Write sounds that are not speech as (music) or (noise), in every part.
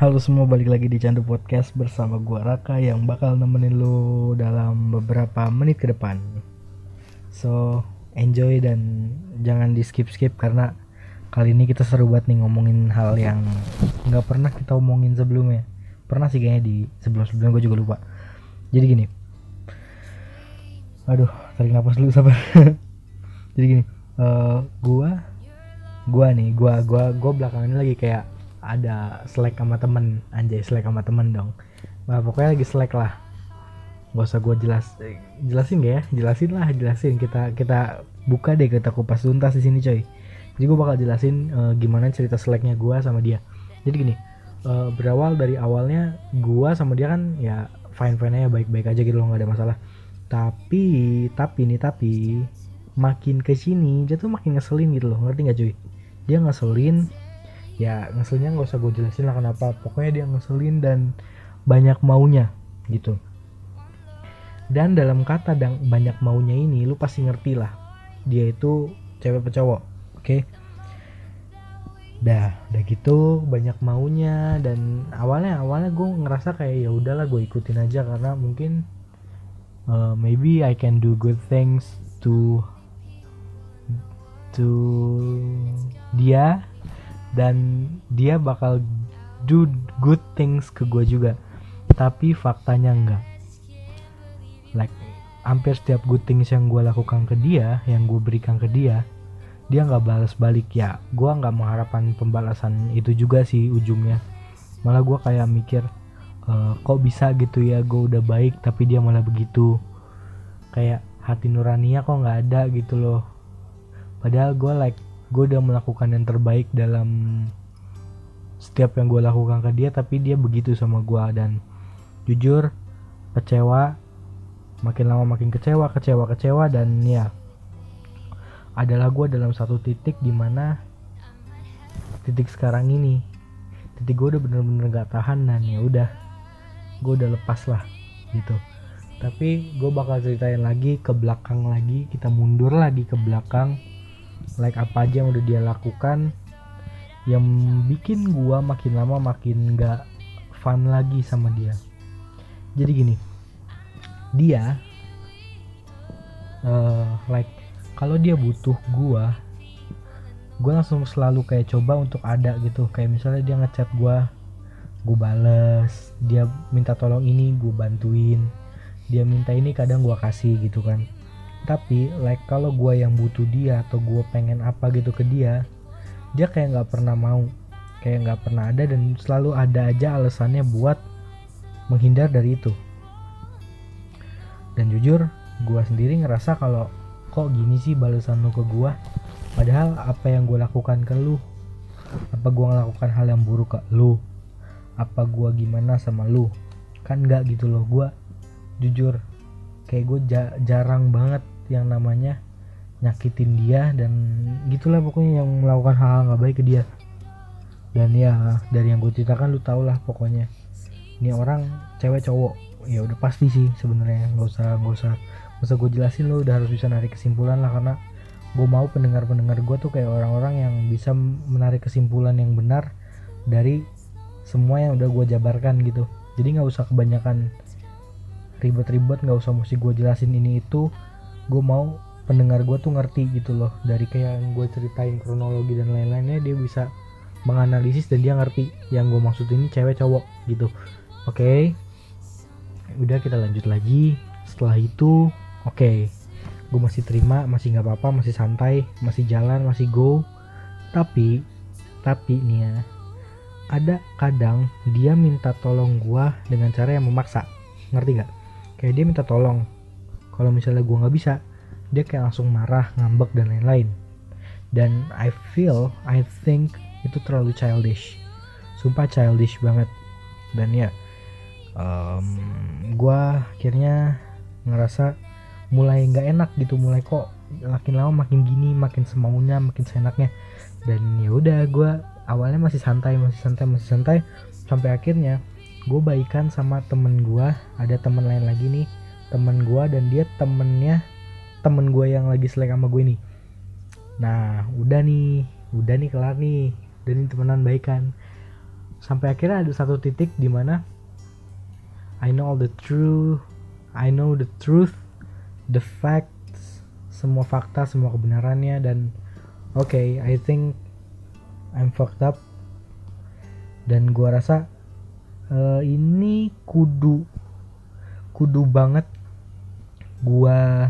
Halo semua, balik lagi di Candu Podcast bersama gua Raka yang bakal nemenin lu dalam beberapa menit ke depan. So, enjoy dan jangan di skip-skip karena kali ini kita seru banget nih ngomongin hal yang nggak pernah kita omongin sebelumnya. Pernah sih kayaknya di sebelum-sebelumnya gue juga lupa. Jadi gini. Aduh, tarik napas dulu sabar. (laughs) Jadi gini, eh gua gua nih, gua gua gua belakangan ini lagi kayak ada slack sama temen. Anjay slack sama temen dong. Nah pokoknya lagi slack lah. Gak usah gue jelas jelasin gak ya? Jelasin lah jelasin. Kita kita buka deh kita kupas tuntas di sini coy. Jadi gue bakal jelasin eh, gimana cerita slacknya gue sama dia. Jadi gini eh, berawal dari awalnya gue sama dia kan ya fine fine aja baik baik aja gitu loh nggak ada masalah. Tapi tapi nih tapi makin ke sini dia tuh makin ngeselin gitu loh. Ngerti nggak cuy? Dia ngeselin ya ngeselnya nggak usah gue jelasin lah kenapa. Pokoknya dia ngeselin dan banyak maunya gitu. Dan dalam kata dan banyak maunya ini lu pasti ngerti lah. Dia itu cewek apa cowok oke? Dah udah gitu banyak maunya dan awalnya awalnya gue ngerasa kayak ya udahlah gue ikutin aja karena mungkin uh, maybe I can do good things to to dia dan dia bakal do good things ke gue juga. Tapi faktanya enggak. Like hampir setiap good things yang gue lakukan ke dia yang gue berikan ke dia dia nggak balas balik. Ya gue nggak mengharapkan pembalasan itu juga sih ujungnya. Malah gue kayak mikir e, kok bisa gitu ya? Gue udah baik tapi dia malah begitu. Kayak hati nuraninya kok nggak ada gitu loh. Padahal gue like gue udah melakukan yang terbaik dalam setiap yang gue lakukan ke dia tapi dia begitu sama gue dan jujur kecewa makin lama makin kecewa kecewa kecewa dan ya adalah gue dalam satu titik di mana titik sekarang ini titik gue udah bener-bener gak tahan dan ya udah gue udah lepas lah gitu. Tapi gue bakal ceritain lagi ke belakang lagi kita mundur lagi ke belakang like apa aja yang udah dia lakukan yang bikin gua makin lama makin gak fun lagi sama dia. Jadi gini dia uh, like kalau dia butuh gua gua langsung selalu kayak coba untuk ada gitu. Kayak misalnya dia ngechat gua gue bales dia minta tolong ini gue bantuin. Dia minta ini kadang gua kasih gitu kan tapi like kalau gue yang butuh dia atau gue pengen apa gitu ke dia dia kayak nggak pernah mau. Kayak nggak pernah ada dan selalu ada aja alasannya buat menghindar dari itu. Dan jujur gue sendiri ngerasa kalau kok gini sih balasan lu ke gue padahal apa yang gue lakukan ke lu? Apa gue ngelakukan hal yang buruk ke lu? Apa gue gimana sama lu? Kan nggak gitu loh gue jujur kayak gue ja jarang banget yang namanya nyakitin dia dan gitulah pokoknya yang melakukan hal-hal nggak baik ke dia. Dan ya dari yang gue ceritakan lu tau lah pokoknya. Ini orang cewek cowok. Ya udah pasti sih sebenarnya nggak usah nggak usah nggak usah gue jelasin lu udah harus bisa narik kesimpulan lah karena gue mau pendengar-pendengar gue tuh kayak orang-orang yang bisa menarik kesimpulan yang benar dari semua yang udah gue jabarkan gitu. Jadi nggak usah kebanyakan ribet-ribet nggak usah mesti gue jelasin ini itu. Gue mau pendengar gue tuh ngerti gitu loh dari kayak yang gue ceritain kronologi dan lain-lainnya dia bisa menganalisis dan dia ngerti yang gue maksud ini cewek cowok gitu. Oke? Okay. udah kita lanjut lagi. Setelah itu oke. Okay. gue masih terima masih nggak apa-apa masih santai masih jalan masih go. Tapi tapi nih ya ada kadang dia minta tolong gue dengan cara yang memaksa. Ngerti nggak kayak dia minta tolong. Kalau misalnya gue nggak bisa dia kayak langsung marah ngambek dan lain-lain. Dan I feel I think itu terlalu childish. Sumpah childish banget. Dan ya um, gue akhirnya ngerasa mulai nggak enak gitu mulai kok makin lama makin gini makin semaunya makin seenaknya. Dan ya udah gue awalnya masih santai masih santai masih santai sampai akhirnya gue baikan sama temen gue ada temen lain lagi nih. Temen gue dan dia temennya temen gue yang lagi selek sama gue nih nah udah nih. Udah nih kelar nih. Udah nih temenan baikan. Sampai akhirnya ada satu titik di mana I know all the truth. I know the truth the facts semua fakta semua kebenarannya dan oke okay, I think I'm fucked up. Dan gua rasa uh, ini kudu kudu banget gua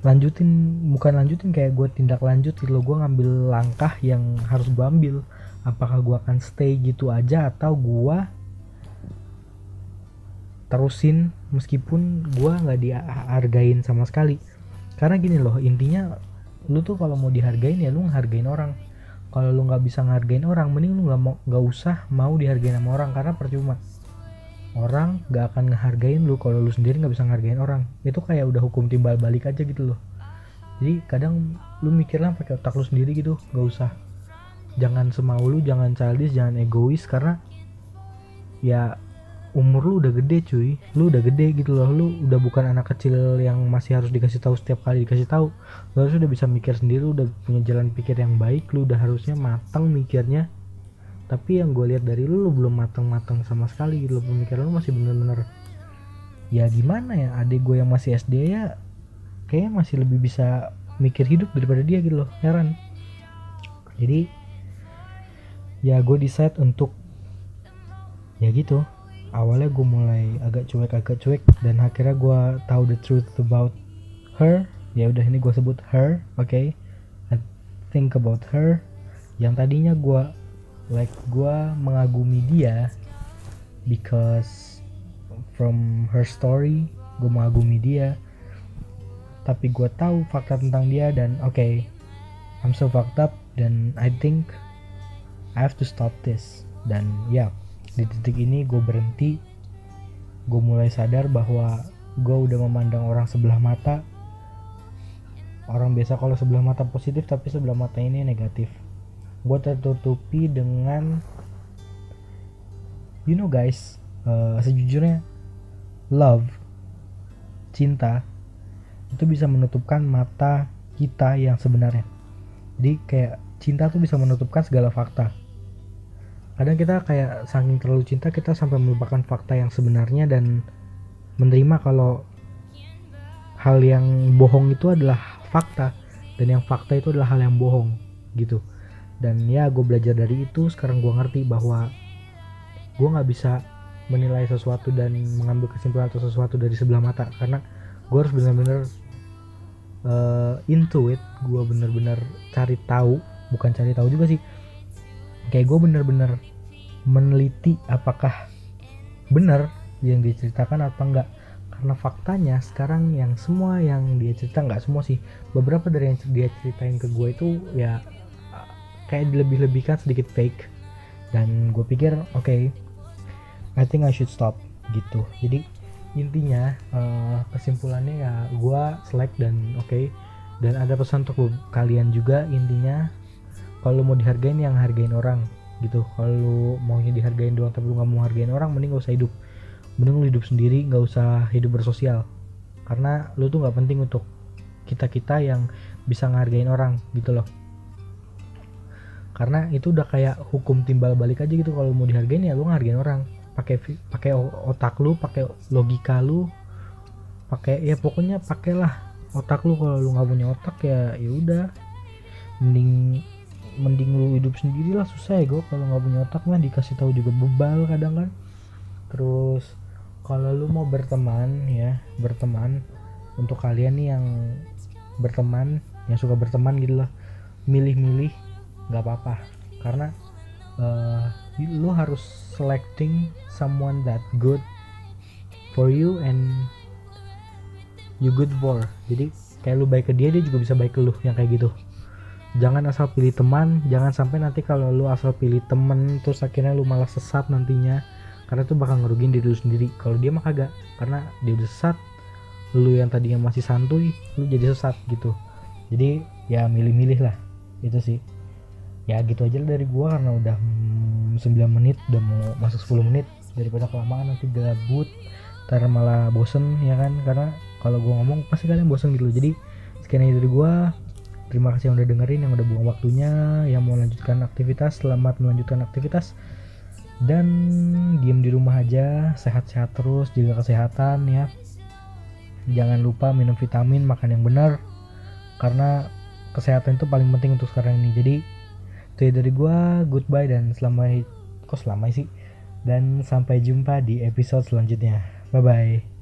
lanjutin bukan lanjutin kayak gue tindak lanjut gitu loh. Gue ngambil langkah yang harus gue ambil. Apakah gue akan stay gitu aja atau gue terusin meskipun gue nggak dihargain sama sekali? Karena gini loh intinya lu tuh kalau mau dihargain ya lu ngehargain orang kalau lu nggak bisa ngehargain orang mending lu nggak mau nggak usah mau dihargain sama orang karena percuma. Orang gak akan ngehargain lu kalau lu sendiri nggak bisa ngehargain orang. Itu kayak udah hukum timbal balik aja gitu loh. Jadi kadang lu mikirlah pakai otak lu sendiri gitu gak usah. Jangan semau lu jangan childish jangan egois karena ya umur lu udah gede cuy. Lu udah gede gitu loh. Lu udah bukan anak kecil yang masih harus dikasih tahu setiap kali dikasih tahu. Lu harus udah bisa mikir sendiri lu udah punya jalan pikir yang baik lu udah harusnya matang mikirnya. Tapi yang gue lihat dari lu lu belum matang-matang sama sekali gitu loh. Pemikiran lu masih bener-bener ya gimana ya adik gue yang masih SD ya kayaknya masih lebih bisa mikir hidup daripada dia gitu loh. Heran. Jadi ya gue decide untuk ya gitu awalnya gue mulai agak cuek agak cuek dan akhirnya gue tahu the truth about her. Ya udah ini gue sebut her oke? Okay? I think about her. Yang tadinya gue like gue mengagumi dia because from her story gue mengagumi dia. Tapi gue tahu fakta tentang dia dan oke okay, I'm so fucked up dan I think I have to stop this dan yeah, di titik ini gue berhenti. Gue mulai sadar bahwa gue udah memandang orang sebelah mata. Orang biasa kalau sebelah mata positif tapi sebelah mata ini negatif. Gue tertutupi dengan you know guys uh, sejujurnya love cinta itu bisa menutupkan mata kita yang sebenarnya. Jadi kayak cinta tuh bisa menutupkan segala fakta kadang kita kayak saking terlalu cinta kita sampai melupakan fakta yang sebenarnya dan menerima kalau hal yang bohong itu adalah fakta. Dan yang fakta itu adalah hal yang bohong gitu. Dan ya gue belajar dari itu. Sekarang gue ngerti bahwa gue nggak bisa menilai sesuatu dan mengambil kesimpulan atau sesuatu dari sebelah mata. Karena gue harus benar-benar uh, into it. Gue benar-benar cari tahu bukan cari tahu juga sih. Kayak gue benar-benar meneliti apakah benar yang diceritakan atau enggak. Karena faktanya sekarang yang semua yang dia cerita nggak semua sih. Beberapa dari yang dia ceritain ke gue itu ya kayak dilebih-lebihkan sedikit fake. Dan gue pikir oke okay, I think I should stop gitu. Jadi intinya uh, kesimpulannya ya gue select dan oke. Okay. dan ada pesan untuk kalian juga intinya kalau mau dihargain yang hargain orang gitu. Kalau maunya dihargain doang tapi lu nggak mau hargain orang mending gak usah hidup. Mending lu hidup sendiri nggak usah hidup bersosial. Karena lu tuh nggak penting untuk kita kita yang bisa ngehargain orang gitu loh. Karena itu udah kayak hukum timbal balik aja gitu. Kalau mau dihargain ya lu ngehargain orang. Pakai pakai otak lu pakai logika lu. Pakai ya pokoknya pakailah otak lu. Kalau lu nggak punya otak ya ya udah. Mending mending lu hidup sendiri lah susah ya gue kalau nggak punya otak mah dikasih tahu juga bebal kadang kan. Terus kalau lu mau berteman ya berteman untuk kalian nih yang berteman yang suka berteman gitu loh milih-milih nggak apa-apa. Karena uh, lu harus selecting someone that good for you and you good for. Jadi kayak lu baik ke dia dia juga bisa baik ke lu yang kayak gitu jangan asal pilih teman jangan sampai nanti kalau lu asal pilih temen terus akhirnya lu malah sesat nantinya. Karena itu bakal ngerugiin diri lu sendiri. Kalau dia mah kagak. Karena dia udah sesat lu yang tadinya masih santuy lu jadi sesat gitu. Jadi ya milih-milih lah. Itu sih. Ya gitu aja dari gua karena udah 9 menit udah mau masuk 10 menit. Daripada kelamaan nanti gabut ntar malah bosen ya kan? Karena kalau gua ngomong pasti kalian bosen gitu. Jadi sekian aja dari gua terima kasih yang udah dengerin yang udah buang waktunya yang mau lanjutkan aktivitas selamat melanjutkan aktivitas. Dan diem di rumah aja sehat-sehat terus jaga kesehatan ya. Jangan lupa minum vitamin makan yang benar. Karena kesehatan itu paling penting untuk sekarang ini. Jadi itu ya dari gua. Goodbye dan selamat kok selama sih? Dan sampai jumpa di episode selanjutnya. Bye bye